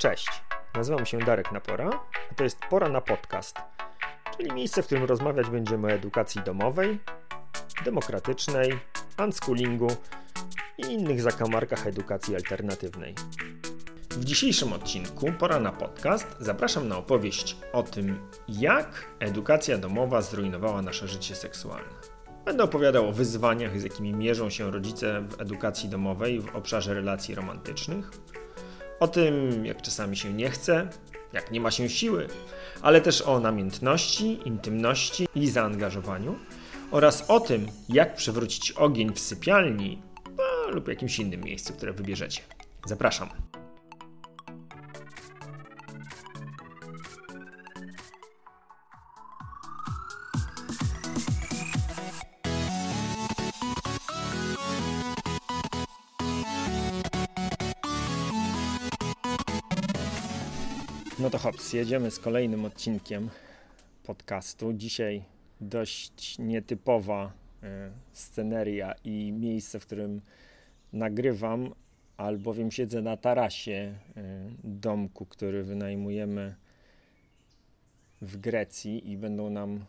Cześć, nazywam się Darek Napora, a to jest Pora na Podcast, czyli miejsce, w którym rozmawiać będziemy o edukacji domowej, demokratycznej, unschoolingu i innych zakamarkach edukacji alternatywnej. W dzisiejszym odcinku Pora na Podcast zapraszam na opowieść o tym, jak edukacja domowa zrujnowała nasze życie seksualne. Będę opowiadał o wyzwaniach, z jakimi mierzą się rodzice w edukacji domowej w obszarze relacji romantycznych, o tym, jak czasami się nie chce, jak nie ma się siły, ale też o namiętności, intymności i zaangażowaniu oraz o tym, jak przywrócić ogień w sypialni no, lub jakimś innym miejscu, które wybierzecie. Zapraszam. To hops, jedziemy z kolejnym odcinkiem podcastu. Dzisiaj dość nietypowa y, sceneria i miejsce, w którym nagrywam, albowiem siedzę na tarasie y, domku, który wynajmujemy w Grecji i będą nam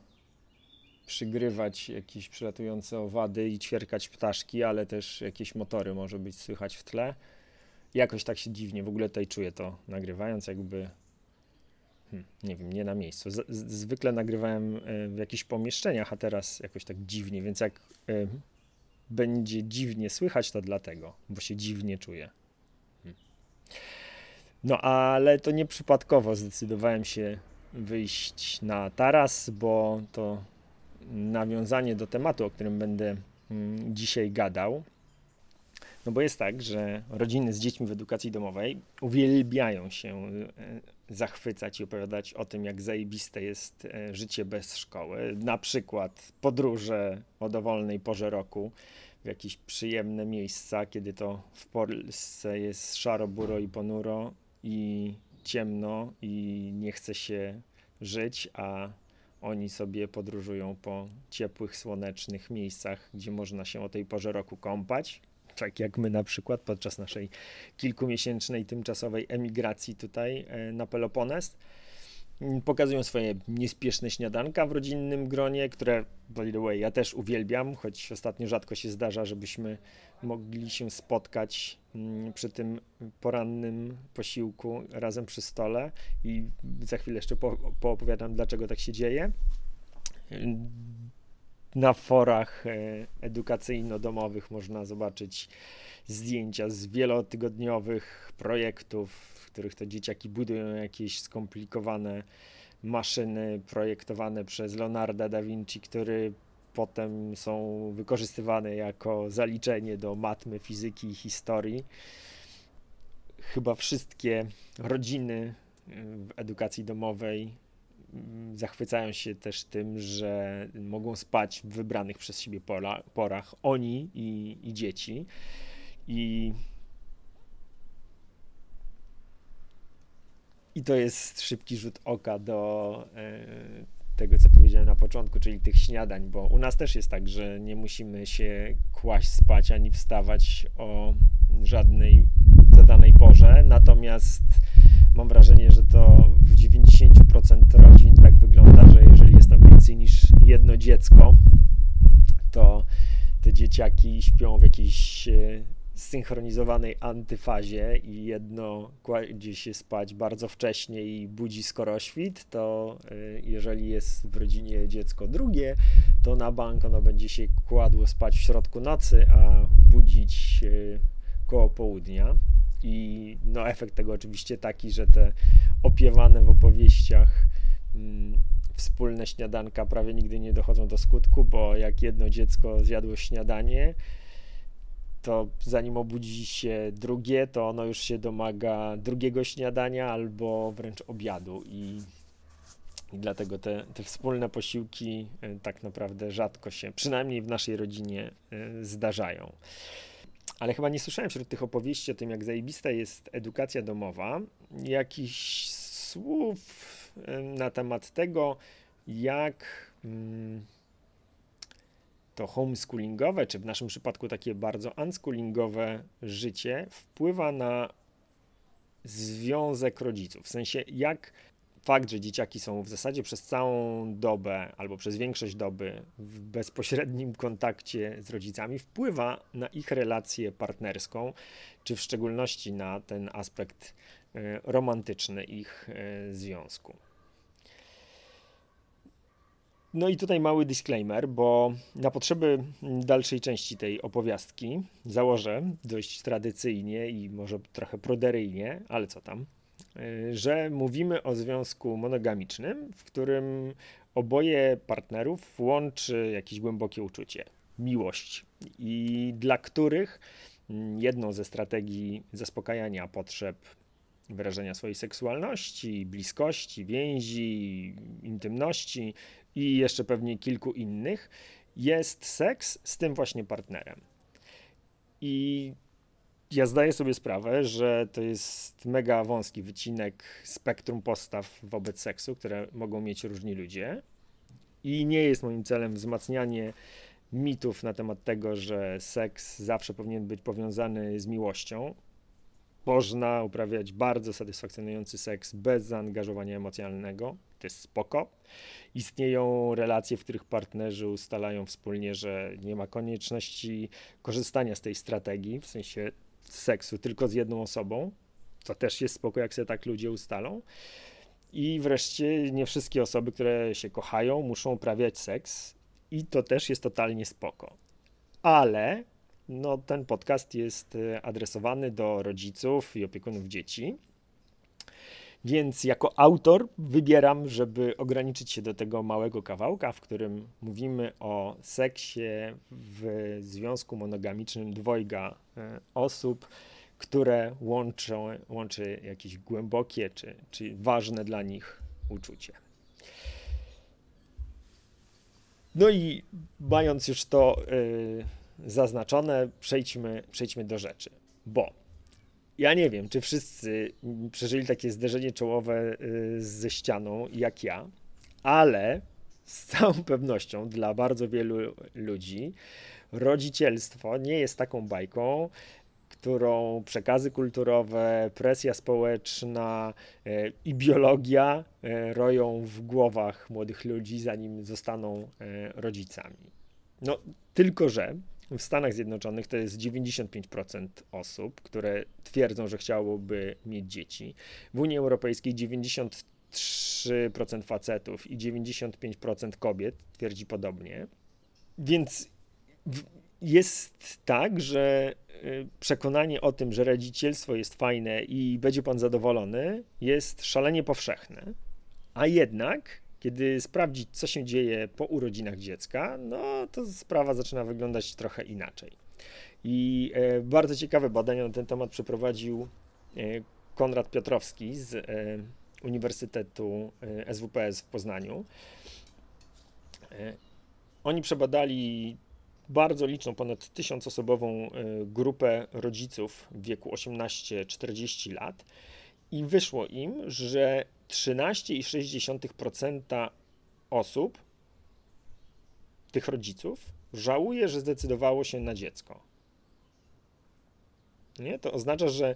przygrywać jakieś przylatujące owady i ćwierkać ptaszki, ale też jakieś motory może być słychać w tle. Jakoś tak się dziwnie w ogóle tutaj czuję to nagrywając, jakby Hmm, nie wiem, nie na miejscu. Z, z, zwykle nagrywałem e, w jakichś pomieszczeniach, a teraz jakoś tak dziwnie, więc jak y, będzie dziwnie słychać, to dlatego, bo się dziwnie czuję. Hmm. No, ale to nie przypadkowo zdecydowałem się wyjść na taras, bo to nawiązanie do tematu, o którym będę mm, dzisiaj gadał. No bo jest tak, że rodziny z dziećmi w edukacji domowej uwielbiają się zachwycać i opowiadać o tym, jak zajebiste jest e, życie bez szkoły. Na przykład podróże o dowolnej porze roku w jakieś przyjemne miejsca, kiedy to w Polsce jest szaro, buro i ponuro i ciemno i nie chce się żyć, a oni sobie podróżują po ciepłych, słonecznych miejscach, gdzie można się o tej porze roku kąpać tak jak my na przykład podczas naszej kilkumiesięcznej tymczasowej emigracji tutaj e, na Pelopones. Mm, pokazują swoje niespieszne śniadanka w rodzinnym gronie, które, by the way, ja też uwielbiam, choć ostatnio rzadko się zdarza, żebyśmy mogli się spotkać mm, przy tym porannym posiłku razem przy stole i za chwilę jeszcze po, poopowiadam, dlaczego tak się dzieje na forach e, edukacyjno-domowych można zobaczyć zdjęcia z wielotygodniowych projektów, w których to dzieciaki budują jakieś skomplikowane maszyny projektowane przez Leonarda da Vinci, które potem są wykorzystywane jako zaliczenie do matmy, fizyki i historii. Chyba wszystkie rodziny w edukacji domowej zachwycają się też tym, że mogą spać w wybranych przez siebie pora, porach oni i, i dzieci. I, I to jest szybki rzut oka do e, tego, co powiedziałem na początku, czyli tych śniadań, bo u nas też jest tak, że nie musimy się kłaść spać ani wstawać o żadnej zadanej porze, natomiast mam wrażenie, że to w 90% rodzin tak wygląda, że jeżeli jest tam więcej niż jedno dziecko, to te dzieciaki śpią w jakiejś e, zsynchronizowanej antyfazie i jedno kładzie się spać bardzo wcześnie i budzi skoro świt, to e, jeżeli jest w rodzinie dziecko drugie, to na bank ono będzie się kładło spać w środku nocy, a budzić e, koło południa. I no, efekt tego oczywiście taki, że te opiewane w opowieściach mm, wspólne śniadanka prawie nigdy nie dochodzą do skutku, bo jak jedno dziecko zjadło śniadanie, to zanim obudzi się drugie, to ono już się domaga drugiego śniadania albo wręcz obiadu. I, i dlatego te, te wspólne posiłki e, tak naprawdę rzadko się, przynajmniej w naszej rodzinie, e, zdarzają ale chyba nie słyszałem wśród tych opowieści o tym, jak zajebista jest edukacja domowa, jakichś słów na temat tego, jak mm, to homeschoolingowe, czy w naszym przypadku takie bardzo unschoolingowe życie wpływa na związek rodziców. W sensie, jak fakt, że dzieciaki są w zasadzie przez całą dobę albo przez większość doby w bezpośrednim kontakcie z rodzicami, wpływa na ich relację partnerską, czy w szczególności na ten aspekt e, romantyczny ich e, związku. No i tutaj mały disclaimer, bo na potrzeby dalszej części tej opowiastki założę dość tradycyjnie i może trochę proderyjnie, ale co tam, że mówimy o związku monogamicznym, w którym oboje partnerów łączy jakieś głębokie uczucie, miłość i dla których jedną ze strategii zaspokajania potrzeb wyrażenia swojej seksualności, bliskości, więzi, intymności i jeszcze pewnie kilku innych, jest seks z tym właśnie partnerem. I ja zdaję sobie sprawę, że to jest mega wąski wycinek spektrum postaw wobec seksu, które mogą mieć różni ludzie. I nie jest moim celem wzmacnianie mitów na temat tego, że seks zawsze powinien być powiązany z miłością. Można uprawiać bardzo satysfakcjonujący seks bez zaangażowania emocjonalnego, to jest spoko. Istnieją relacje, w których partnerzy ustalają wspólnie, że nie ma konieczności korzystania z tej strategii, w sensie seksu tylko z jedną osobą. To też jest spoko, jak sobie tak ludzie ustalą. I wreszcie nie wszystkie osoby, które się kochają, muszą uprawiać seks i to też jest totalnie spoko. Ale no, ten podcast jest e, adresowany do rodziców i opiekunów dzieci. Więc jako autor wybieram, żeby ograniczyć się do tego małego kawałka, w którym mówimy o seksie w związku monogamicznym dwojga e, osób, które łączą, łączy jakieś głębokie czy, czy ważne dla nich uczucie. No i mając już to yy, zaznaczone, przejdźmy, przejdźmy do rzeczy. Bo ja nie wiem, czy wszyscy przeżyli takie zderzenie czołowe y, ze ścianą jak ja, ale z całą pewnością dla bardzo wielu ludzi rodzicielstwo nie jest taką bajką, którą przekazy kulturowe, presja społeczna y, i biologia y, roją w głowach młodych ludzi, zanim zostaną rodzicami. No, tylko że w Stanach Zjednoczonych to jest 95% osób, które twierdzą, że chciałoby mieć dzieci. W Unii Europejskiej 93% facetów i 95% kobiet twierdzi podobnie. Więc jest tak, że y, przekonanie o tym, że rodzicielstwo jest fajne i będzie pan zadowolony, jest szalenie powszechne. A jednak kiedy sprawdzić, co się dzieje po urodzinach dziecka, no to sprawa zaczyna wyglądać trochę inaczej. I e, bardzo ciekawe badania na ten temat przeprowadził e, Konrad Piotrowski z e, Uniwersytetu SWPS w Poznaniu. Oni przebadali bardzo liczną, ponad tysiącosobową grupę rodziców w wieku 18-40 lat i wyszło im, że 13,6% osób, tych rodziców, żałuje, że zdecydowało się na dziecko. Nie? To oznacza, że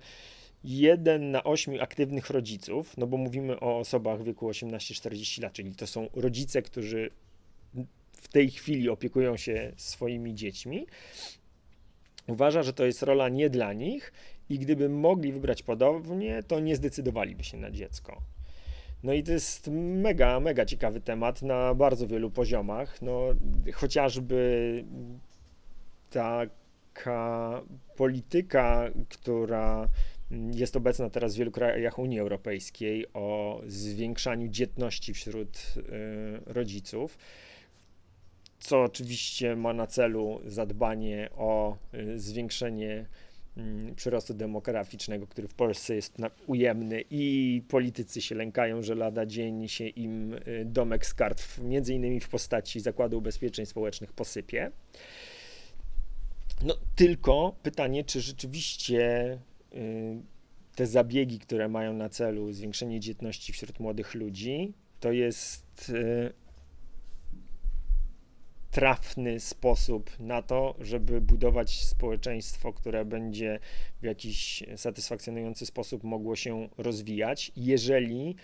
jeden na ośmiu aktywnych rodziców, no bo mówimy o osobach w wieku 18-40 lat, czyli to są rodzice, którzy w tej chwili opiekują się swoimi dziećmi, uważa, że to jest rola nie dla nich i gdyby mogli wybrać podobnie, to nie zdecydowaliby się na dziecko. No i to jest mega, mega ciekawy temat na bardzo wielu poziomach. No, chociażby taka polityka, która jest obecna teraz w wielu krajach Unii Europejskiej o zwiększaniu dzietności wśród y, rodziców, co oczywiście ma na celu zadbanie o y, zwiększenie przyrostu demograficznego, który w Polsce jest ujemny i politycy się lękają, że lada dzień się im y, domek z kart, między innymi w postaci Zakładu Ubezpieczeń Społecznych posypie. No tylko pytanie, czy rzeczywiście y, te zabiegi, które mają na celu zwiększenie dzietności wśród młodych ludzi, to jest y, trafny sposób na to, żeby budować społeczeństwo, które będzie w jakiś satysfakcjonujący sposób mogło się rozwijać, jeżeli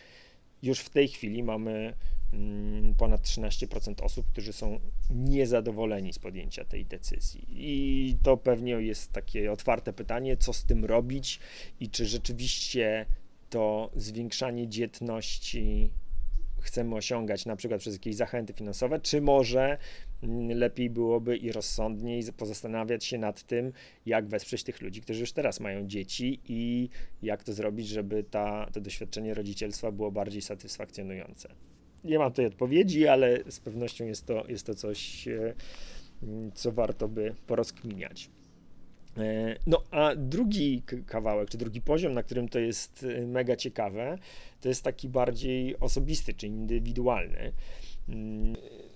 już w tej chwili mamy mm, ponad 13% osób, którzy są niezadowoleni z podjęcia tej decyzji. I to pewnie jest takie otwarte pytanie, co z tym robić i czy rzeczywiście to zwiększanie dzietności chcemy osiągać na przykład przez jakieś zachęty finansowe, czy może lepiej byłoby i rozsądniej pozastanawiać się nad tym, jak wesprzeć tych ludzi, którzy już teraz mają dzieci i jak to zrobić, żeby ta, to doświadczenie rodzicielstwa było bardziej satysfakcjonujące. Nie mam tutaj odpowiedzi, ale z pewnością jest to, jest to coś, e, mm, co warto by porozkminiać. E, no, a drugi kawałek, czy drugi poziom, na którym to jest e, mega ciekawe, to jest taki bardziej osobisty, czy indywidualny.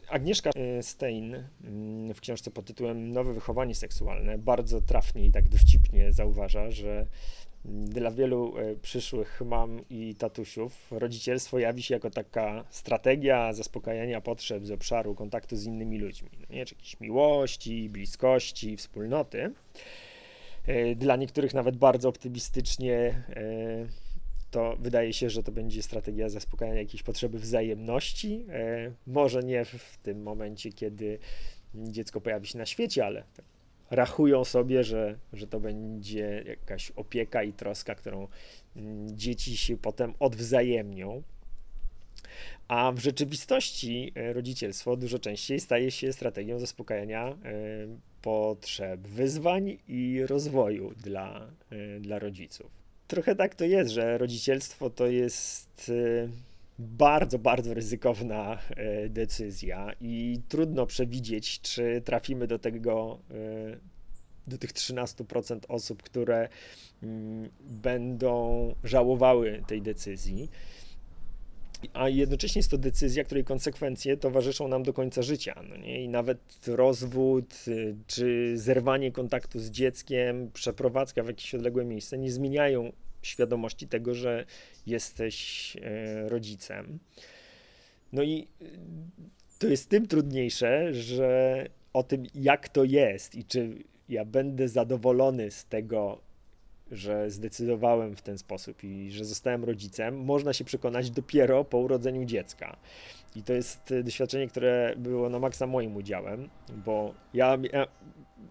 Mm, Agnieszka e, Stein mm, w książce pod tytułem Nowe wychowanie seksualne bardzo trafnie i tak dowcipnie zauważa, że dla wielu przyszłych mam i tatusiów rodzicielstwo jawi się jako taka strategia zaspokajania potrzeb z obszaru kontaktu z innymi ludźmi, no nie? czy jakiejś miłości, bliskości, wspólnoty. E, dla niektórych nawet bardzo optymistycznie e, to wydaje się, że to będzie strategia zaspokajania jakiejś potrzeby wzajemności. E, może nie w tym momencie, kiedy dziecko pojawi się na świecie, ale rachują sobie, że, że to będzie jakaś opieka i troska, którą mm, dzieci się potem odwzajemnią. A w rzeczywistości rodzicielstwo dużo częściej staje się strategią zaspokajania potrzeb, wyzwań i rozwoju dla, dla rodziców. Trochę tak to jest, że rodzicielstwo to jest y, bardzo, bardzo ryzykowna y, decyzja i trudno przewidzieć, czy trafimy do tego, do tych 13% osób, które mm, będą żałowały tej decyzji a jednocześnie jest to decyzja, której konsekwencje towarzyszą nam do końca życia. No nie? I nawet rozwód y, czy zerwanie kontaktu z dzieckiem, przeprowadzka w jakieś odległe miejsce nie zmieniają świadomości tego, że jesteś e, rodzicem. No i y, to jest tym trudniejsze, że o tym, jak to jest i czy ja będę zadowolony z tego, że zdecydowałem w ten sposób i że zostałem rodzicem, można się przekonać dopiero po urodzeniu dziecka. I to jest e, doświadczenie, które było na maksa moim udziałem, bo ja, ja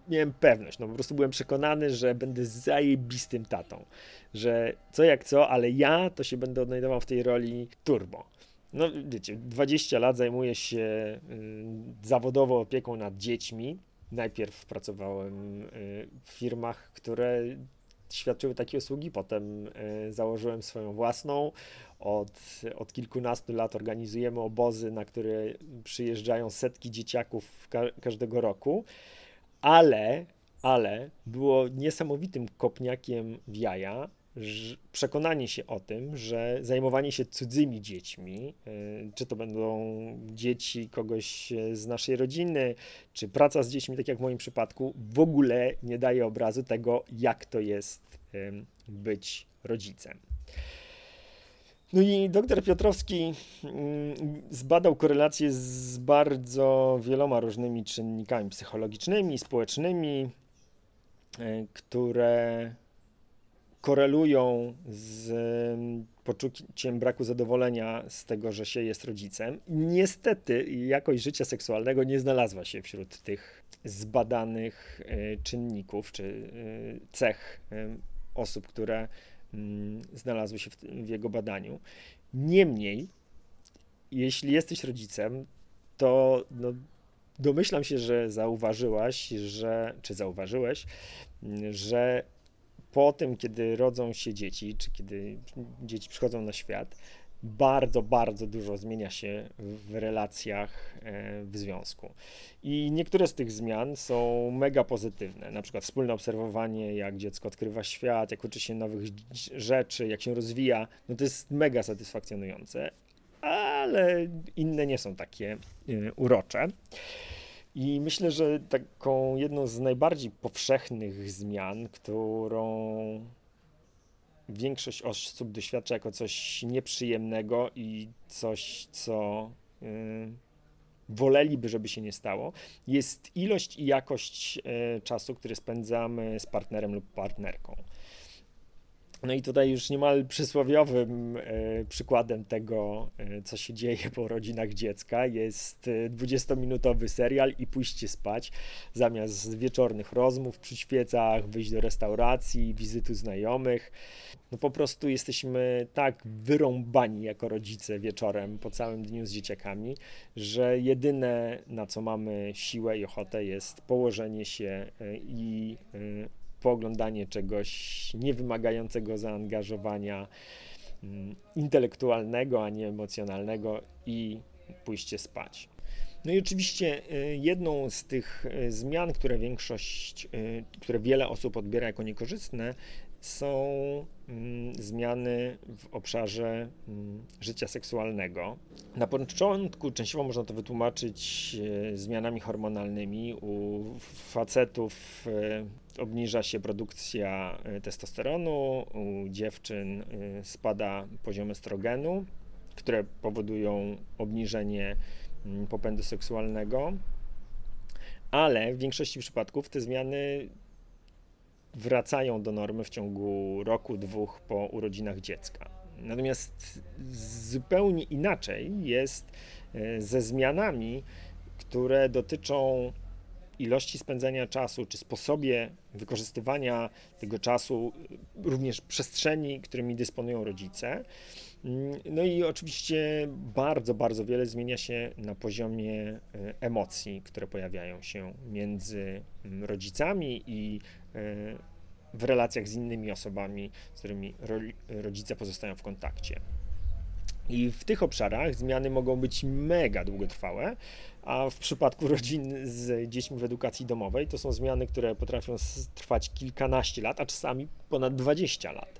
miałem pewność, no po prostu byłem przekonany, że będę zajebistym tatą, że co jak co, ale ja to się będę odnajdował w tej roli turbo. No wiecie, 20 lat zajmuję się y, zawodowo opieką nad dziećmi. Najpierw pracowałem y, w firmach, które świadczyły takie usługi. Potem e, założyłem swoją własną. Od, od kilkunastu lat organizujemy obozy, na które przyjeżdżają setki dzieciaków ka każdego roku, ale, ale było niesamowitym kopniakiem w jaja, przekonanie się o tym, że zajmowanie się cudzymi dziećmi, e, czy to będą dzieci kogoś z naszej rodziny, czy praca z dziećmi, tak jak w moim przypadku, w ogóle nie daje obrazu tego, jak to jest być rodzicem. No i dr Piotrowski mm, zbadał korelację z bardzo wieloma różnymi czynnikami psychologicznymi, społecznymi, e, które korelują z poczuciem braku zadowolenia z tego, że się jest rodzicem. Niestety jakość życia seksualnego nie znalazła się wśród tych zbadanych e, czynników czy e, cech osób, które mm, znalazły się w jego badaniu. Niemniej, jeśli jesteś rodzicem, to no, domyślam się, że zauważyłaś, że, czy zauważyłeś, że po tym, kiedy rodzą się dzieci, czy kiedy dzieci przychodzą na świat, bardzo, bardzo dużo zmienia się w relacjach e, w związku. I niektóre z tych zmian są mega pozytywne, na przykład wspólne obserwowanie, jak dziecko odkrywa świat, jak uczy się nowych rzeczy, jak się rozwija, no to jest mega satysfakcjonujące, ale inne nie są takie e, urocze. I myślę, że taką jedną z najbardziej powszechnych zmian, którą większość osób doświadcza jako coś nieprzyjemnego i coś, co y, woleliby, żeby się nie stało, jest ilość i jakość e, czasu, który spędzamy z partnerem lub partnerką. No i tutaj już niemal przysłowiowym e, przykładem tego, e, co się dzieje po rodzinach dziecka, jest 20-minutowy serial i pójście spać zamiast wieczornych rozmów przy świecach, wyjść do restauracji, wizytu znajomych. No po prostu jesteśmy tak wyrąbani jako rodzice wieczorem po całym dniu z dzieciakami, że jedyne na co mamy siłę i ochotę jest położenie się e, i pooglądanie czegoś niewymagającego zaangażowania mm, intelektualnego, a nie emocjonalnego i pójście spać. No i oczywiście y, jedną z tych y, zmian, które większość, y, które wiele osób odbiera jako niekorzystne, są mm, zmiany w obszarze mm, życia seksualnego. Na początku częściowo można to wytłumaczyć zmianami hormonalnymi. U facetów obniża się produkcja y, testosteronu, u dziewczyn y, spada poziom estrogenu, które powodują obniżenie mm, popędu seksualnego, ale w większości przypadków te zmiany wracają do normy w ciągu roku, dwóch po urodzinach dziecka. Natomiast zupełnie inaczej jest y, ze zmianami, które dotyczą ilości spędzania czasu, czy sposobie wykorzystywania tego czasu, również przestrzeni, którymi dysponują rodzice. No i oczywiście bardzo, bardzo wiele zmienia się na poziomie e, emocji, które pojawiają się między mm, rodzicami i e, w relacjach z innymi osobami, z którymi rodzice pozostają w kontakcie. I w tych obszarach zmiany mogą być mega długotrwałe, a w przypadku rodzin z dziećmi w edukacji domowej to są zmiany, które potrafią trwać kilkanaście lat, a czasami ponad 20 lat.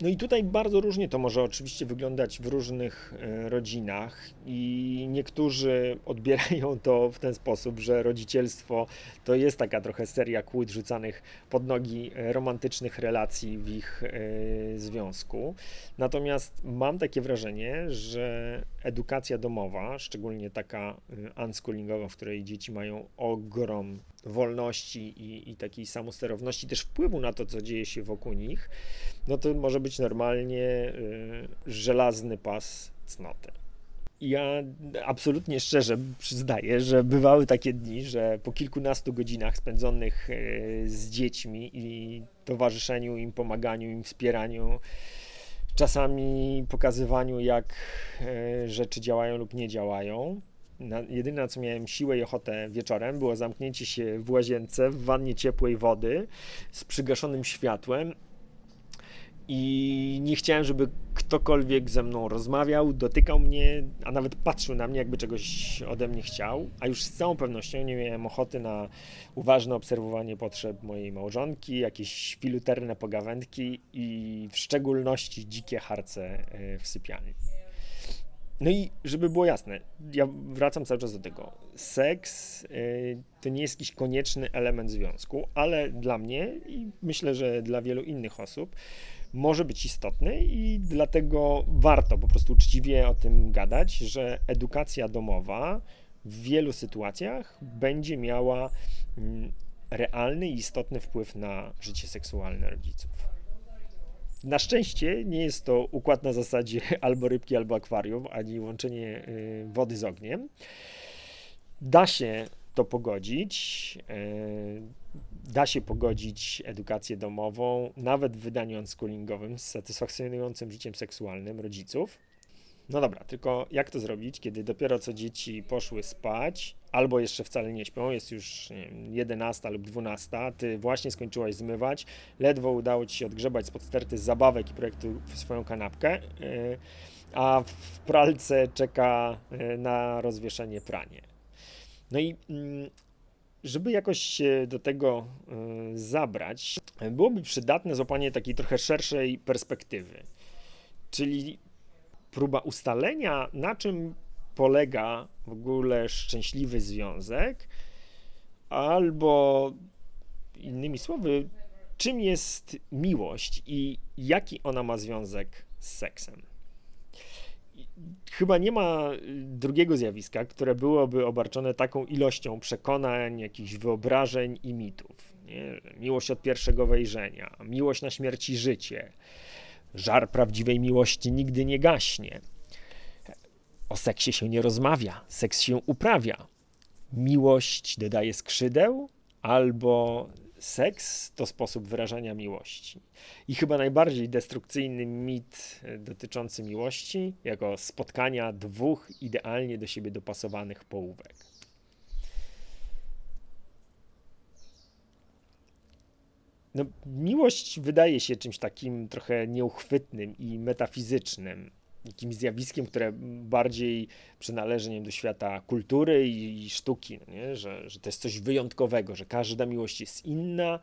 No i tutaj bardzo różnie to może oczywiście wyglądać w różnych e, rodzinach i niektórzy odbierają to w ten sposób, że rodzicielstwo to jest taka trochę seria kłód rzucanych pod nogi e, romantycznych relacji w ich e, związku. Natomiast mam takie wrażenie, że edukacja domowa, szczególnie taka unschoolingowa, w której dzieci mają ogrom wolności i, i takiej samosterowności, też wpływu na to, co dzieje się wokół nich, no to może być normalnie y, żelazny pas cnoty. Ja absolutnie szczerze przyznaję, że bywały takie dni, że po kilkunastu godzinach spędzonych y, z dziećmi i towarzyszeniu im, pomaganiu im, wspieraniu, czasami pokazywaniu, jak y, rzeczy działają lub nie działają, jedyne na co miałem siłę i ochotę wieczorem było zamknięcie się w łazience w wannie ciepłej wody z przygaszonym światłem i nie chciałem, żeby ktokolwiek ze mną rozmawiał, dotykał mnie, a nawet patrzył na mnie, jakby czegoś ode mnie chciał, a już z całą pewnością nie miałem ochoty na uważne obserwowanie potrzeb mojej małżonki, jakieś filuterne pogawędki i w szczególności dzikie harce e, w sypialni. No i żeby było jasne, ja wracam cały czas do tego. Seks y, to nie jest jakiś konieczny element związku, ale dla mnie i myślę, że dla wielu innych osób może być istotny i dlatego warto po prostu uczciwie o tym gadać, że edukacja domowa w wielu sytuacjach będzie miała mm, realny i istotny wpływ na życie seksualne rodziców. Na szczęście nie jest to układ na zasadzie albo rybki, albo akwarium, ani łączenie y, wody z ogniem. Da się to pogodzić. Y, da się pogodzić edukację domową, nawet w wydaniu unschoolingowym, z satysfakcjonującym życiem seksualnym rodziców. No dobra, tylko jak to zrobić, kiedy dopiero co dzieci poszły spać, albo jeszcze wcale nie śpią, jest już nie wiem, 11 lub 12, ty właśnie skończyłaś zmywać, ledwo udało ci się odgrzebać spod sterty zabawek i projektu w swoją kanapkę, yy, a w pralce czeka yy, na rozwieszenie pranie. No i yy, żeby jakoś się do tego yy, zabrać, byłoby przydatne złapanie takiej trochę szerszej perspektywy. Czyli próba ustalenia, na czym polega w ogóle szczęśliwy związek, albo innymi słowy, czym jest miłość i jaki ona ma związek z seksem. Chyba nie ma drugiego zjawiska, które byłoby obarczone taką ilością przekonań, jakichś wyobrażeń i mitów. Nie? Miłość od pierwszego wejrzenia, miłość na śmierć i życie, żar prawdziwej miłości nigdy nie gaśnie. O seksie się nie rozmawia, seks się uprawia. Miłość dodaje skrzydeł, albo seks to sposób wyrażania miłości. I chyba najbardziej destrukcyjny mit e, dotyczący miłości, jako spotkania dwóch idealnie do siebie dopasowanych połówek. No, miłość wydaje się czymś takim trochę nieuchwytnym i metafizycznym jakimś zjawiskiem, które bardziej przynależy nie do świata kultury i, i sztuki, no nie? Że, że to jest coś wyjątkowego, że każda miłość jest inna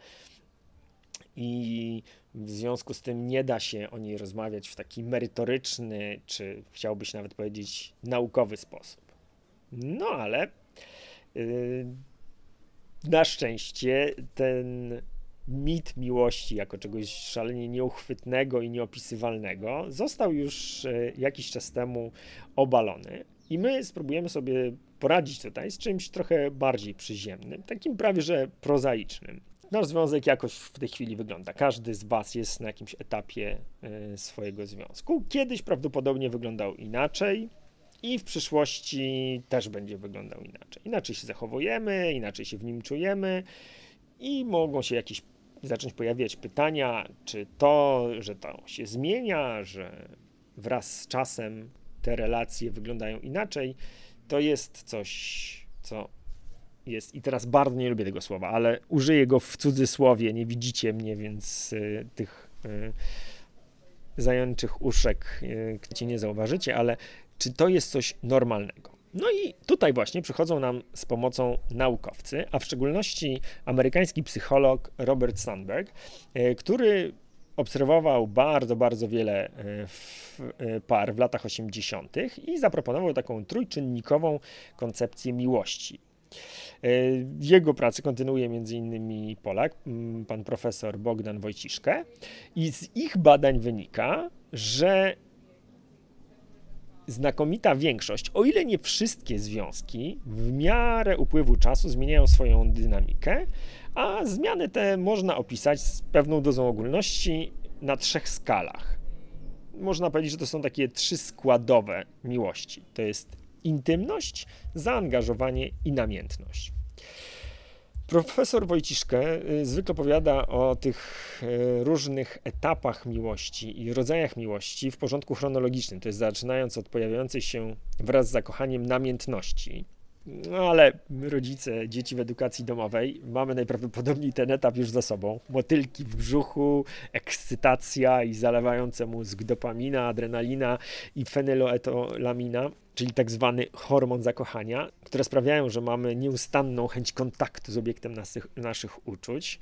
i w związku z tym nie da się o niej rozmawiać w taki merytoryczny, czy chciałbyś nawet powiedzieć naukowy sposób. No ale yy, na szczęście ten mit miłości jako czegoś szalenie nieuchwytnego i nieopisywalnego został już e, jakiś czas temu obalony. I my spróbujemy sobie poradzić tutaj z czymś trochę bardziej przyziemnym, takim prawie że prozaicznym. Nasz związek jakoś w tej chwili wygląda. Każdy z Was jest na jakimś etapie e, swojego związku. Kiedyś prawdopodobnie wyglądał inaczej i w przyszłości też będzie wyglądał inaczej. Inaczej się zachowujemy, inaczej się w nim czujemy i mogą się jakieś zacząć pojawiać pytania, czy to, że to się zmienia, że wraz z czasem te relacje wyglądają inaczej, to jest coś, co jest. I teraz bardzo nie lubię tego słowa, ale użyję go w cudzysłowie. Nie widzicie mnie, więc y, tych y, zajączych uszek y, nie zauważycie, ale czy to jest coś normalnego? No i tutaj właśnie przychodzą nam z pomocą naukowcy, a w szczególności amerykański psycholog Robert Sandberg, e, który obserwował bardzo, bardzo wiele e, e, par w latach 80. i zaproponował taką trójczynnikową koncepcję miłości. Jego pracę kontynuuje m.in. Polak, pan profesor Bogdan Wojciszkę, i z ich badań wynika, że znakomita większość, o ile nie wszystkie związki, w miarę upływu czasu zmieniają swoją dynamikę, a zmiany te można opisać z pewną dozą ogólności na trzech skalach. Można powiedzieć, że to są takie trzy składowe miłości. To jest intymność, zaangażowanie i namiętność. Profesor Wojciszkę y, zwykle opowiada o tych y, różnych etapach miłości i rodzajach miłości w porządku chronologicznym, to jest zaczynając od pojawiającej się wraz z zakochaniem namiętności. No ale rodzice, dzieci w edukacji domowej, mamy najprawdopodobniej ten etap już za sobą. Motylki w brzuchu, ekscytacja i zalewające mózg dopamina, adrenalina i fenyloetolamina czyli tak zwany hormon zakochania, które sprawiają, że mamy nieustanną chęć kontaktu z obiektem naszych, naszych uczuć.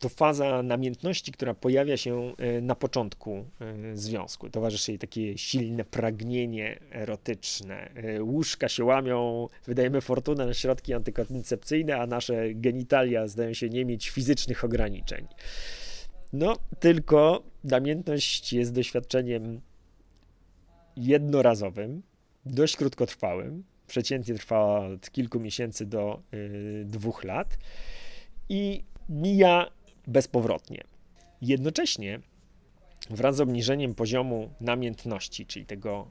To faza namiętności, która pojawia się e, na początku e, związku. Towarzyszy jej takie silne pragnienie erotyczne. E, łóżka się łamią, wydajemy fortunę na środki antykoncepcyjne, a nasze genitalia zdają się nie mieć fizycznych ograniczeń. No, tylko namiętność jest doświadczeniem jednorazowym, dość krótkotrwałym. Przeciętnie trwa od kilku miesięcy do y, dwóch lat i mija bezpowrotnie. Jednocześnie wraz z obniżeniem poziomu namiętności, czyli tego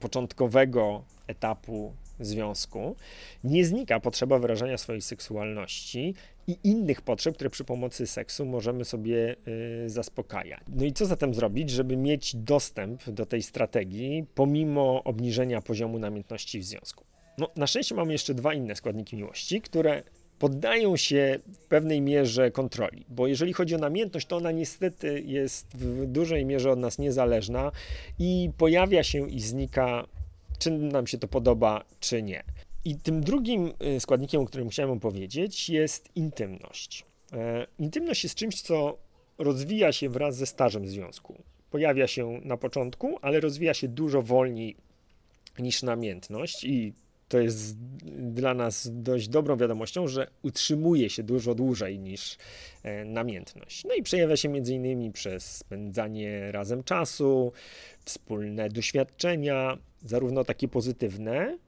początkowego etapu związku, nie znika potrzeba wyrażania swojej seksualności i innych potrzeb, które przy pomocy seksu możemy sobie y, zaspokajać. No i co zatem zrobić, żeby mieć dostęp do tej strategii pomimo obniżenia poziomu namiętności w związku? No, na szczęście mamy jeszcze dwa inne składniki miłości, które poddają się w pewnej mierze kontroli, bo jeżeli chodzi o namiętność, to ona niestety jest w dużej mierze od nas niezależna i pojawia się i znika, czy nam się to podoba, czy nie. I tym drugim y, składnikiem, o którym chciałem powiedzieć, jest intymność. E, intymność jest czymś, co rozwija się wraz ze stażem związku. Pojawia się na początku, ale rozwija się dużo wolniej niż namiętność i to jest dla nas dość dobrą wiadomością, że utrzymuje się dużo dłużej niż e, namiętność. No i przejawia się między innymi przez spędzanie razem czasu, wspólne doświadczenia, zarówno takie pozytywne,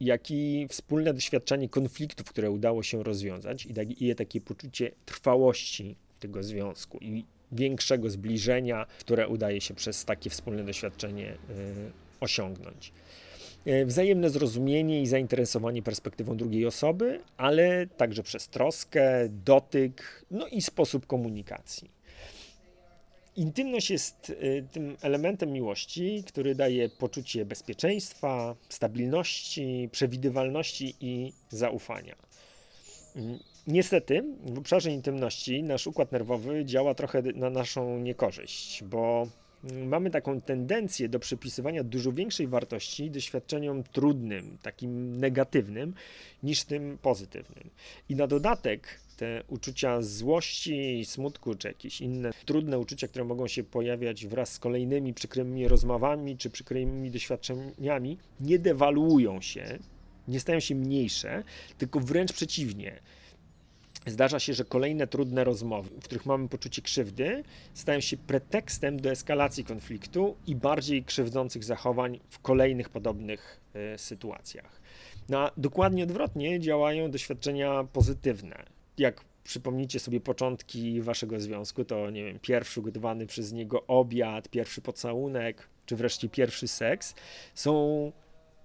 jak i wspólne doświadczenie konfliktów, które udało się rozwiązać i daje takie poczucie trwałości tego związku i większego zbliżenia, które udaje się przez takie wspólne doświadczenie y, osiągnąć. Y, wzajemne zrozumienie i zainteresowanie perspektywą drugiej osoby, ale także przez troskę, dotyk, no i sposób komunikacji. Intymność jest y, tym elementem miłości, który daje poczucie bezpieczeństwa, stabilności, przewidywalności i zaufania. Mm, niestety, w obszarze intymności nasz układ nerwowy działa trochę na naszą niekorzyść, bo mamy taką tendencję do przypisywania dużo większej wartości doświadczeniom trudnym, takim negatywnym, niż tym pozytywnym. I na dodatek te uczucia złości, smutku, czy jakieś inne trudne uczucia, które mogą się pojawiać wraz z kolejnymi przykrymi rozmowami, czy przykrymi doświadczeniami, nie dewaluują się, nie stają się mniejsze, tylko wręcz przeciwnie Zdarza się, że kolejne trudne rozmowy, w których mamy poczucie krzywdy, stają się pretekstem do eskalacji konfliktu i bardziej krzywdzących zachowań w kolejnych podobnych y, sytuacjach. No, dokładnie odwrotnie działają doświadczenia pozytywne. Jak przypomnicie sobie początki waszego związku, to nie wiem, pierwszy ugotowany przez niego obiad, pierwszy pocałunek, czy wreszcie pierwszy seks są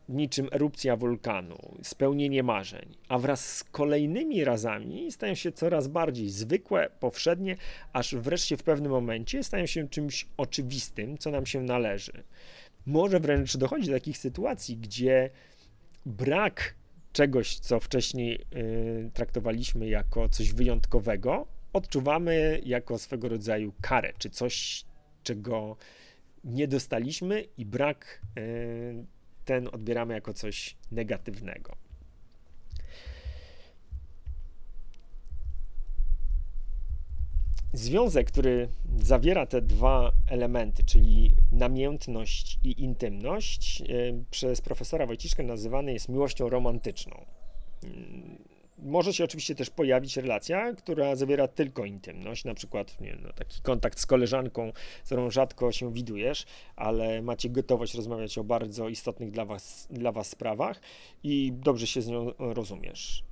niczym erupcja wulkanu, spełnienie marzeń, a wraz z kolejnymi razami stają się coraz bardziej zwykłe, powszednie, aż wreszcie w pewnym momencie stają się czymś oczywistym, co nam się należy. Może wręcz dochodzi do takich sytuacji, gdzie brak czegoś, co wcześniej y, traktowaliśmy jako coś wyjątkowego, odczuwamy jako swego rodzaju karę, czy coś, czego nie dostaliśmy i brak y, ten odbieramy jako coś negatywnego. Związek, który zawiera te dwa elementy, czyli namiętność i intymność, e, przez profesora Wojciszkę nazywany jest miłością romantyczną. Może się oczywiście też pojawić relacja, która zawiera tylko intymność, na przykład nie, no, taki kontakt z koleżanką, z którą rzadko się widujesz, ale macie gotowość rozmawiać o bardzo istotnych dla was, dla was sprawach i dobrze się z nią rozumiesz.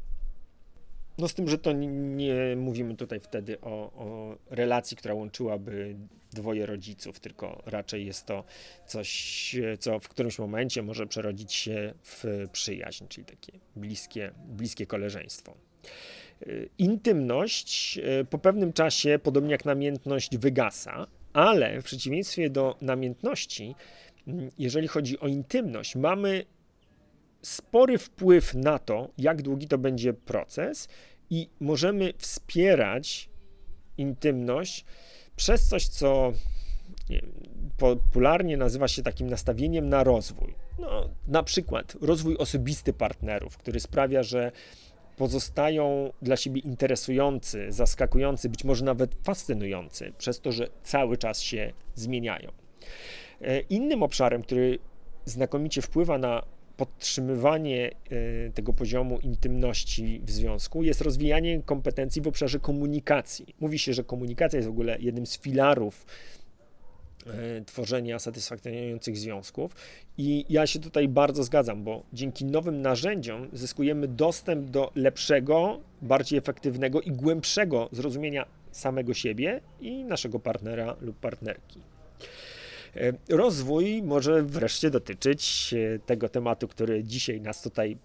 No z tym, że to nie mówimy tutaj wtedy o, o, relacji, która łączyłaby dwoje rodziców, tylko raczej jest to coś, co w którymś momencie może przerodzić się w przyjaźń, czyli takie bliskie, bliskie koleżeństwo. Intymność e, po pewnym czasie, podobnie jak namiętność, wygasa, ale w przeciwieństwie do namiętności, jeżeli chodzi o intymność, mamy spory wpływ na to, jak długi to będzie proces, i możemy wspierać intymność przez coś, co nie, popularnie nazywa się takim nastawieniem na rozwój. No, na przykład rozwój osobisty partnerów, który sprawia, że pozostają dla siebie interesujący, zaskakujący, być może nawet fascynujący, przez to, że cały czas się zmieniają. E, innym obszarem, który znakomicie wpływa na podtrzymywanie e, tego poziomu intymności w związku jest rozwijanie kompetencji w obszarze komunikacji. Mówi się, że komunikacja jest w ogóle jednym z filarów e, tworzenia satysfakcjonujących związków. I ja się tutaj bardzo zgadzam, bo dzięki nowym narzędziom zyskujemy dostęp do lepszego, bardziej efektywnego i głębszego zrozumienia samego siebie i naszego partnera lub partnerki. E, rozwój może wreszcie dotyczyć e, tego tematu, który dzisiaj nas tutaj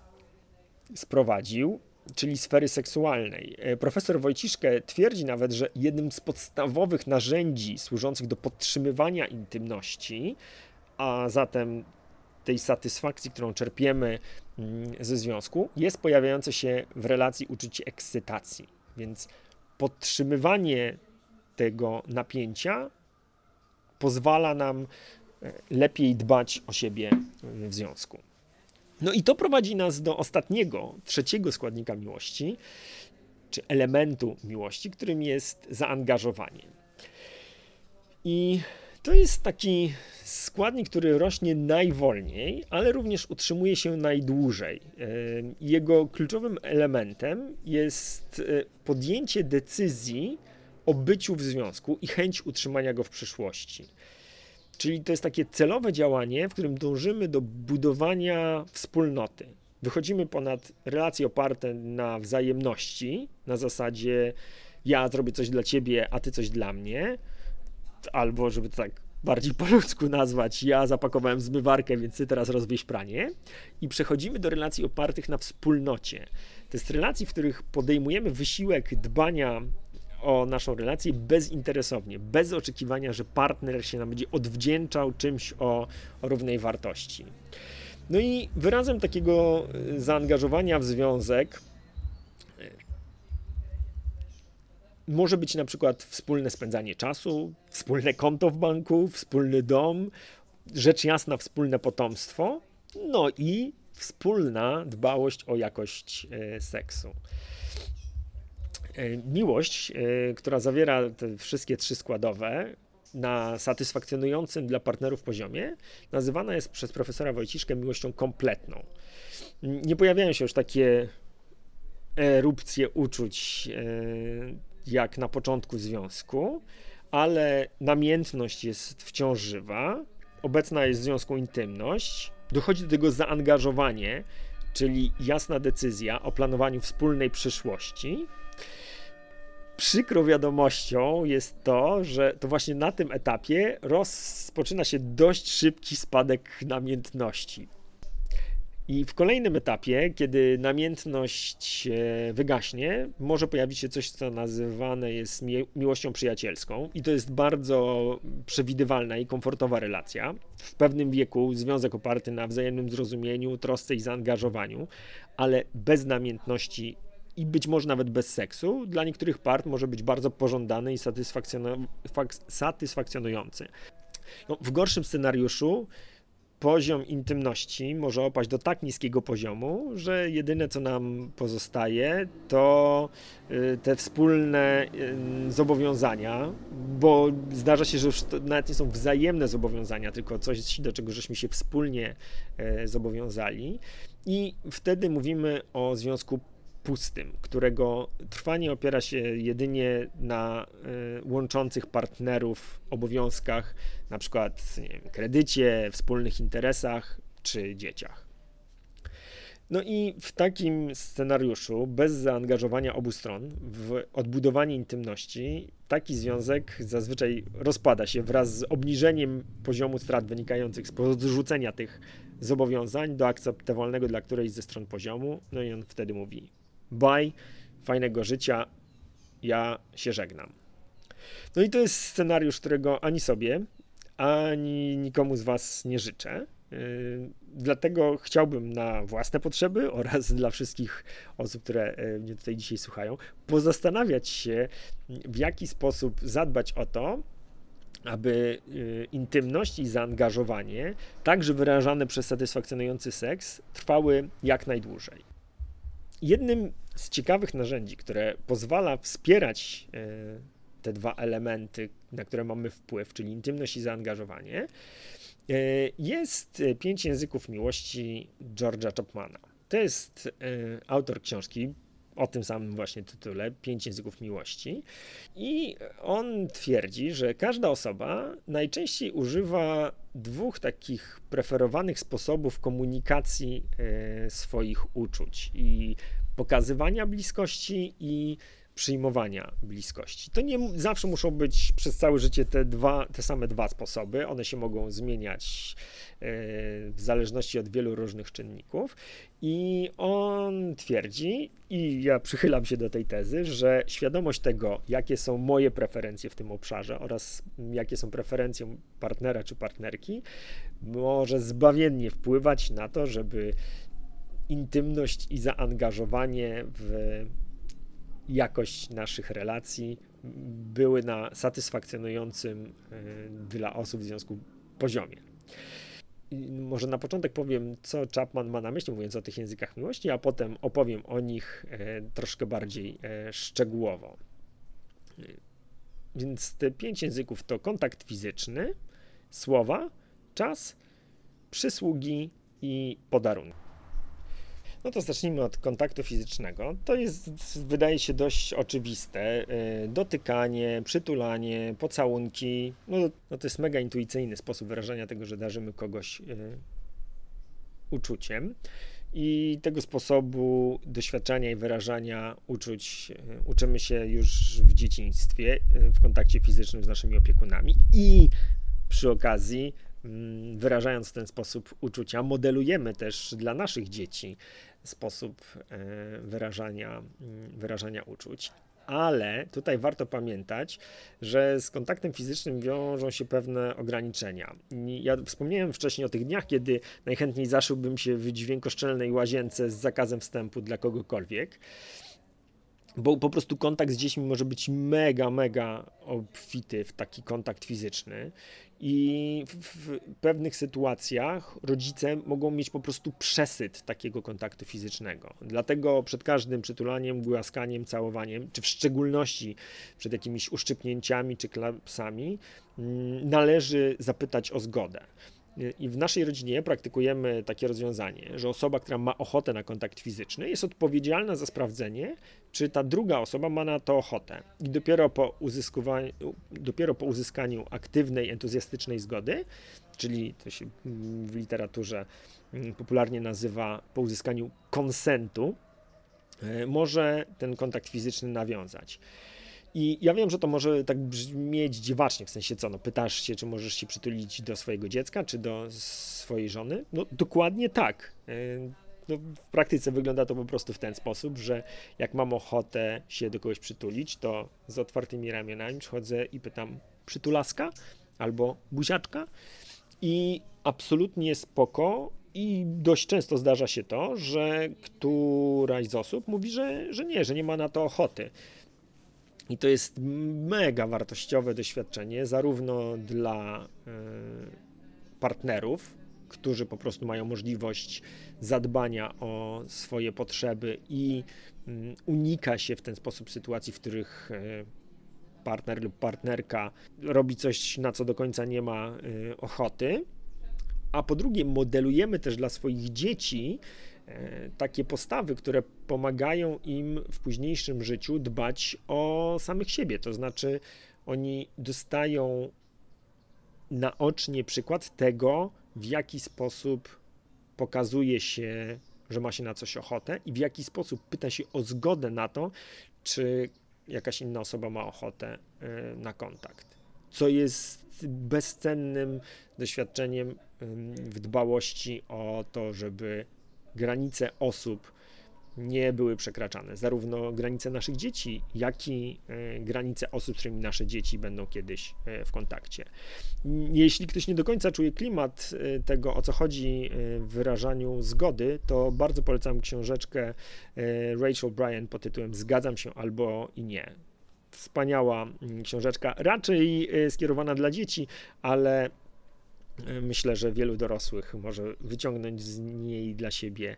sprowadził, czyli sfery seksualnej. E, profesor Wojciszkę twierdzi nawet, że jednym z podstawowych narzędzi służących do podtrzymywania intymności, a zatem tej satysfakcji, którą czerpiemy mm, ze związku, jest pojawiające się w relacji uczucie ekscytacji. Więc podtrzymywanie tego napięcia pozwala nam e, lepiej dbać o siebie w związku. No i to prowadzi nas do ostatniego, trzeciego składnika miłości, czy elementu miłości, którym jest zaangażowanie. I to jest taki składnik, który rośnie najwolniej, ale również utrzymuje się najdłużej. Jego kluczowym elementem jest podjęcie decyzji o byciu w związku i chęć utrzymania go w przyszłości. Czyli to jest takie celowe działanie, w którym dążymy do budowania wspólnoty. Wychodzimy ponad relacje oparte na wzajemności, na zasadzie ja zrobię coś dla ciebie, a ty coś dla mnie, albo żeby to tak bardziej po ludzku nazwać, ja zapakowałem zmywarkę, więc ty teraz rozwieź pranie i przechodzimy do relacji opartych na wspólnocie. To jest relacji, w których podejmujemy wysiłek dbania o naszą relację bezinteresownie, bez oczekiwania, że partner się nam będzie odwdzięczał czymś o, o równej wartości. No i wyrazem takiego y, zaangażowania w związek y, może być na przykład wspólne spędzanie czasu, wspólne konto w banku, wspólny dom, rzecz jasna wspólne potomstwo, no i wspólna dbałość o jakość y, seksu. Miłość, która zawiera te wszystkie trzy składowe, na satysfakcjonującym dla partnerów poziomie nazywana jest przez profesora Wojciszkę miłością kompletną. Nie pojawiają się już takie erupcje uczuć e, jak na początku związku, ale namiętność jest wciąż żywa, obecna jest w związku intymność, dochodzi do tego zaangażowanie, czyli jasna decyzja o planowaniu wspólnej przyszłości Przykrą wiadomością jest to, że to właśnie na tym etapie rozpoczyna się dość szybki spadek namiętności. I w kolejnym etapie, kiedy namiętność wygaśnie, może pojawić się coś, co nazywane jest miłością przyjacielską, i to jest bardzo przewidywalna i komfortowa relacja. W pewnym wieku związek oparty na wzajemnym zrozumieniu, trosce i zaangażowaniu, ale bez namiętności i być może nawet bez seksu, dla niektórych part może być bardzo pożądany i satysfakcjonujący. No, w gorszym scenariuszu poziom intymności może opaść do tak niskiego poziomu, że jedyne co nam pozostaje to y, te wspólne y, zobowiązania, bo zdarza się, że już to nawet nie są wzajemne zobowiązania, tylko coś, do czego żeśmy się wspólnie y, zobowiązali. I wtedy mówimy o związku pustym, którego trwanie opiera się jedynie na y, łączących partnerów obowiązkach, na przykład wiem, kredycie, wspólnych interesach czy dzieciach. No i w takim scenariuszu, bez zaangażowania obu stron w odbudowanie intymności, taki związek zazwyczaj rozpada się wraz z obniżeniem poziomu strat wynikających z podrzucenia tych zobowiązań do akceptowalnego dla którejś ze stron poziomu. No i on wtedy mówi: bye, fajnego życia, ja się żegnam. No i to jest scenariusz, którego ani sobie, ani nikomu z Was nie życzę. Yy, dlatego chciałbym na własne potrzeby oraz dla wszystkich osób, które yy, mnie tutaj dzisiaj słuchają, pozastanawiać się, w jaki sposób zadbać o to, aby yy, intymność i zaangażowanie, także wyrażane przez satysfakcjonujący seks, trwały jak najdłużej. Jednym z ciekawych narzędzi, które pozwala wspierać e, te dwa elementy, na które mamy wpływ, czyli intymność i zaangażowanie, e, jest Pięć Języków Miłości George'a Chapmana. To jest e, autor książki o tym samym właśnie tytule, Pięć Języków Miłości. I on twierdzi, że każda osoba najczęściej używa dwóch takich preferowanych sposobów komunikacji e, swoich uczuć i pokazywania bliskości i przyjmowania bliskości. To nie zawsze muszą być przez całe życie te, dwa, te same dwa sposoby. One się mogą zmieniać e, w zależności od wielu różnych czynników. I on twierdzi, i ja przychylam się do tej tezy, że świadomość tego, jakie są moje preferencje w tym obszarze oraz jakie są preferencje partnera czy partnerki, może zbawiennie wpływać na to, żeby intymność i zaangażowanie w jakość naszych relacji były na satysfakcjonującym e, dla osób w związku poziomie. Może na początek powiem, co Chapman ma na myśli, mówiąc o tych językach miłości, a potem opowiem o nich e, troszkę bardziej e, szczegółowo. Więc te pięć języków to kontakt fizyczny, słowa, czas, przysługi i podarunki. No to zacznijmy od kontaktu fizycznego. To jest, wydaje się, dość oczywiste. Y, dotykanie, przytulanie, pocałunki. No, no to jest mega intuicyjny sposób wyrażania tego, że darzymy kogoś y, uczuciem. I tego sposobu doświadczania i wyrażania uczuć y, uczymy się już w dzieciństwie, w kontakcie fizycznym z naszymi opiekunami. I przy okazji wyrażając w ten sposób uczucia, modelujemy też dla naszych dzieci sposób e, wyrażania, mm, wyrażania uczuć. Ale tutaj warto pamiętać, że z kontaktem fizycznym wiążą się pewne ograniczenia. Ja wspomniałem wcześniej o tych dniach, kiedy najchętniej zaszyłbym się w dźwiękoszczelnej łazience z zakazem wstępu dla kogokolwiek bo po prostu kontakt z dziećmi może być mega, mega obfity w taki kontakt fizyczny i w, pewnych sytuacjach rodzice mogą mieć po prostu przesyt takiego kontaktu fizycznego. Dlatego przed każdym przytulaniem, głaskaniem, całowaniem, czy w szczególności przed jakimiś uszczypnięciami czy klapsami, mm, należy zapytać o zgodę. I w naszej rodzinie praktykujemy takie rozwiązanie, że osoba, która ma ochotę na kontakt fizyczny, jest odpowiedzialna za sprawdzenie, czy ta druga osoba ma na to ochotę. I dopiero po, dopiero po uzyskaniu aktywnej, entuzjastycznej zgody, czyli to się w literaturze mm, popularnie nazywa po uzyskaniu konsentu, e, może ten kontakt fizyczny nawiązać. I ja wiem, że to może tak brzmieć dziwacznie, w sensie co, no pytasz się, czy możesz się przytulić do swojego dziecka, czy do swojej żony? No dokładnie tak. E, no, w praktyce wygląda to po prostu w ten sposób, że jak mam ochotę się do kogoś przytulić, to z otwartymi ramionami przychodzę i pytam przytulaska albo buziaczka i absolutnie spoko i dość często zdarza się to, że któraś z osób mówi, że, że nie, że nie ma na to ochoty. I to jest mega wartościowe doświadczenie, zarówno dla e, partnerów, którzy po prostu mają możliwość zadbania o swoje potrzeby i mm, unika się w ten sposób sytuacji, w których e, partner lub partnerka robi coś, na co do końca nie ma e, ochoty. A po drugie, modelujemy też dla swoich dzieci takie postawy, które pomagają im w późniejszym życiu dbać o samych siebie. To znaczy, oni dostają naocznie przykład tego, w jaki sposób pokazuje się, że ma się na coś ochotę i w jaki sposób pyta się o zgodę na to, czy jakaś inna osoba ma ochotę e, na kontakt. Co jest bezcennym doświadczeniem w dbałości o to, żeby granice osób nie były przekraczane. Zarówno granice naszych dzieci, jak i e, granice osób, z którymi nasze dzieci będą kiedyś e, w kontakcie. Jeśli ktoś nie do końca czuje klimat e, tego, o co chodzi w wyrażaniu zgody, to bardzo polecam książeczkę Rachel Bryan pod tytułem Zgadzam się albo i nie. Wspaniała mm, książeczka, raczej skierowana dla dzieci, ale myślę, że wielu dorosłych może wyciągnąć z niej dla siebie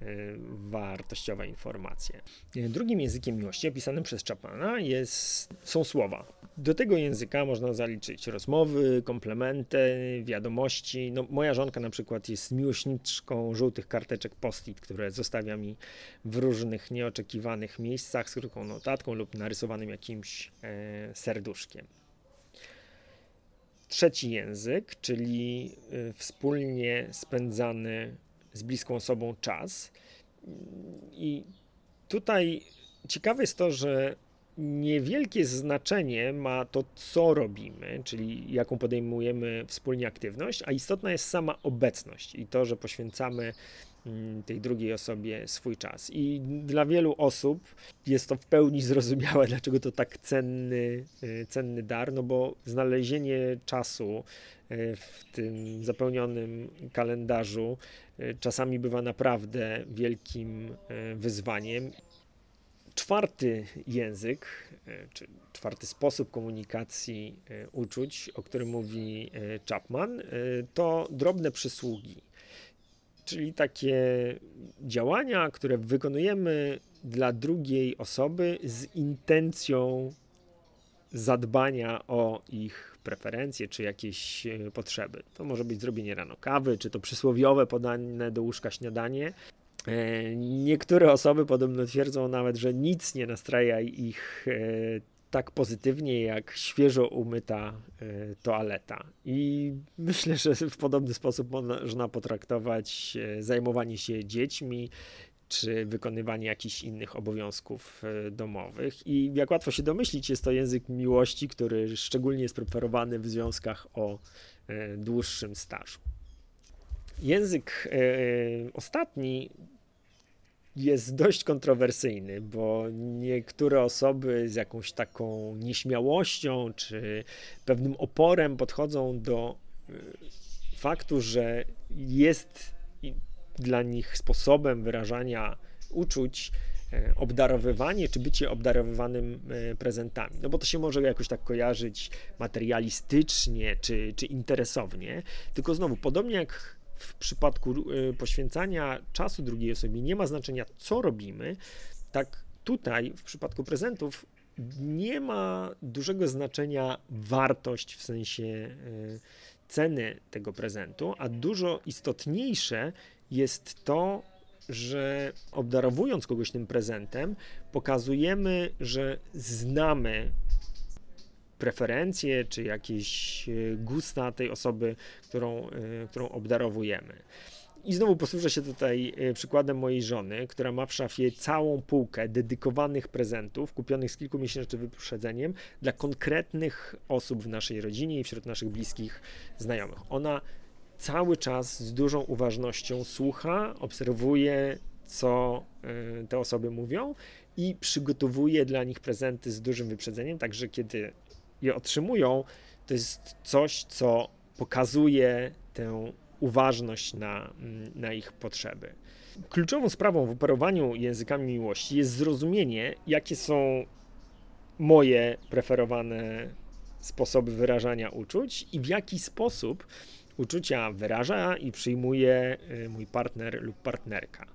e, wartościowe informacje. Drugim językiem miłości opisanym przez Chapmana jest, są słowa. Do tego języka można zaliczyć rozmowy, komplementy, wiadomości. No, moja żonka na przykład jest miłośniczką żółtych karteczek post-it, które zostawia mi w różnych nieoczekiwanych miejscach z krótką notatką lub narysowanym jakimś e, serduszkiem trzeci język, czyli y, wspólnie spędzany z bliską osobą czas. I tutaj ciekawe jest to, że niewielkie znaczenie ma to, co robimy, czyli jaką podejmujemy wspólnie aktywność, a istotna jest sama obecność i to, że poświęcamy tej drugiej osobie swój czas. I dla wielu osób jest to w pełni zrozumiałe, dlaczego to tak cenny, y, cenny dar, no bo znalezienie czasu y, w tym zapełnionym kalendarzu y, czasami bywa naprawdę wielkim wyzwaniem. Czwarty język, czy czwarty sposób komunikacji uczuć, o którym mówi Chapman, to drobne przysługi czyli takie działania, które wykonujemy dla drugiej osoby z intencją zadbania o ich preferencje czy jakieś e, potrzeby. To może być zrobienie rano kawy, czy to przysłowiowe podane do łóżka śniadanie. E, niektóre osoby podobno twierdzą nawet, że nic nie nastraja ich e, tak pozytywnie jak świeżo umyta toaleta. I myślę, że w podobny sposób można potraktować zajmowanie się dziećmi czy wykonywanie jakichś innych obowiązków e, domowych. I jak łatwo się domyślić, jest to język miłości, który szczególnie jest preferowany w związkach o e, dłuższym stażu. Język e, ostatni jest dość kontrowersyjny, bo niektóre osoby z jakąś taką nieśmiałością czy pewnym oporem podchodzą do faktu, że jest dla nich sposobem wyrażania uczuć e, obdarowywanie czy bycie obdarowywanym e, prezentami. No bo to się może jakoś tak kojarzyć materialistycznie czy, czy interesownie, tylko znowu, podobnie jak w przypadku e, poświęcania czasu drugiej osobie nie ma znaczenia, co robimy, tak tutaj w przypadku prezentów nie ma dużego znaczenia wartość w sensie ceny tego prezentu, a dużo istotniejsze jest to, że obdarowując kogoś tym prezentem, pokazujemy, że znamy preferencje czy jakieś e, gusta tej osoby, którą, e, którą obdarowujemy. I znowu posłużę się tutaj e, przykładem mojej żony, która ma w szafie całą półkę dedykowanych prezentów, kupionych z kilkumiesięcznym wyprzedzeniem dla konkretnych osób w naszej rodzinie i wśród naszych bliskich znajomych. Ona cały czas z dużą uważnością słucha, obserwuje, co y, te osoby mówią i przygotowuje dla nich prezenty z dużym wyprzedzeniem, także kiedy je otrzymują, to jest coś, co pokazuje tę uważność na, mm, na ich potrzeby. Kluczową sprawą w operowaniu językami miłości jest zrozumienie, jakie są moje preferowane sposoby wyrażania uczuć i w jaki sposób uczucia wyraża i przyjmuje y, mój partner lub partnerka.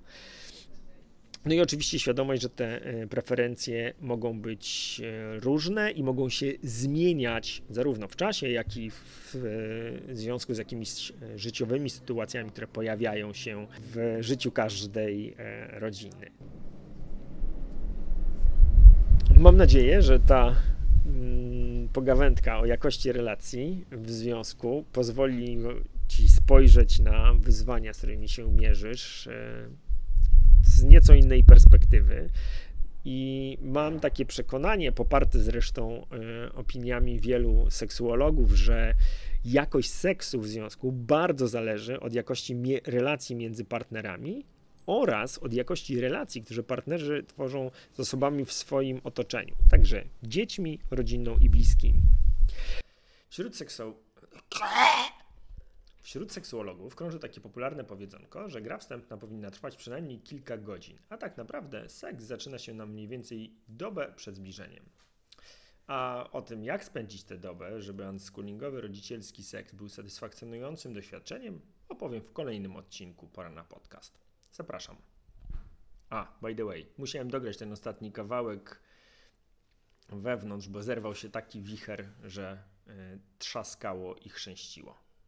No i oczywiście świadomość, że te y, preferencje mogą być y, różne i mogą się zmieniać zarówno w czasie, jak i w związku z jakimiś życiowymi sytuacjami, które pojawiają się w życiu każdej rodziny. Mam nadzieję, że ta Mm, pogawędka o jakości relacji w związku pozwoli ci spojrzeć na wyzwania, z którymi się mierzysz e, z nieco innej perspektywy. I mam takie przekonanie, poparte zresztą e, opiniami wielu seksuologów, że jakość seksu w związku bardzo zależy od jakości relacji między partnerami oraz od jakości relacji, które partnerzy tworzą z osobami w swoim otoczeniu, także dziećmi, rodziną i bliskimi. Wśród, seksu... Wśród seksuologów krąży takie popularne powiedzonko, że gra wstępna powinna trwać przynajmniej kilka godzin, a tak naprawdę seks zaczyna się na mniej więcej dobę przed zbliżeniem. A o tym, jak spędzić tę dobę, żeby unschoolingowy rodzicielski seks był satysfakcjonującym doświadczeniem, opowiem w kolejnym odcinku Pora na podcast. Zapraszam. A, by the way, musiałem dograć ten ostatni kawałek wewnątrz, bo zerwał się taki wicher, że y, trzaskało i chrzęściło.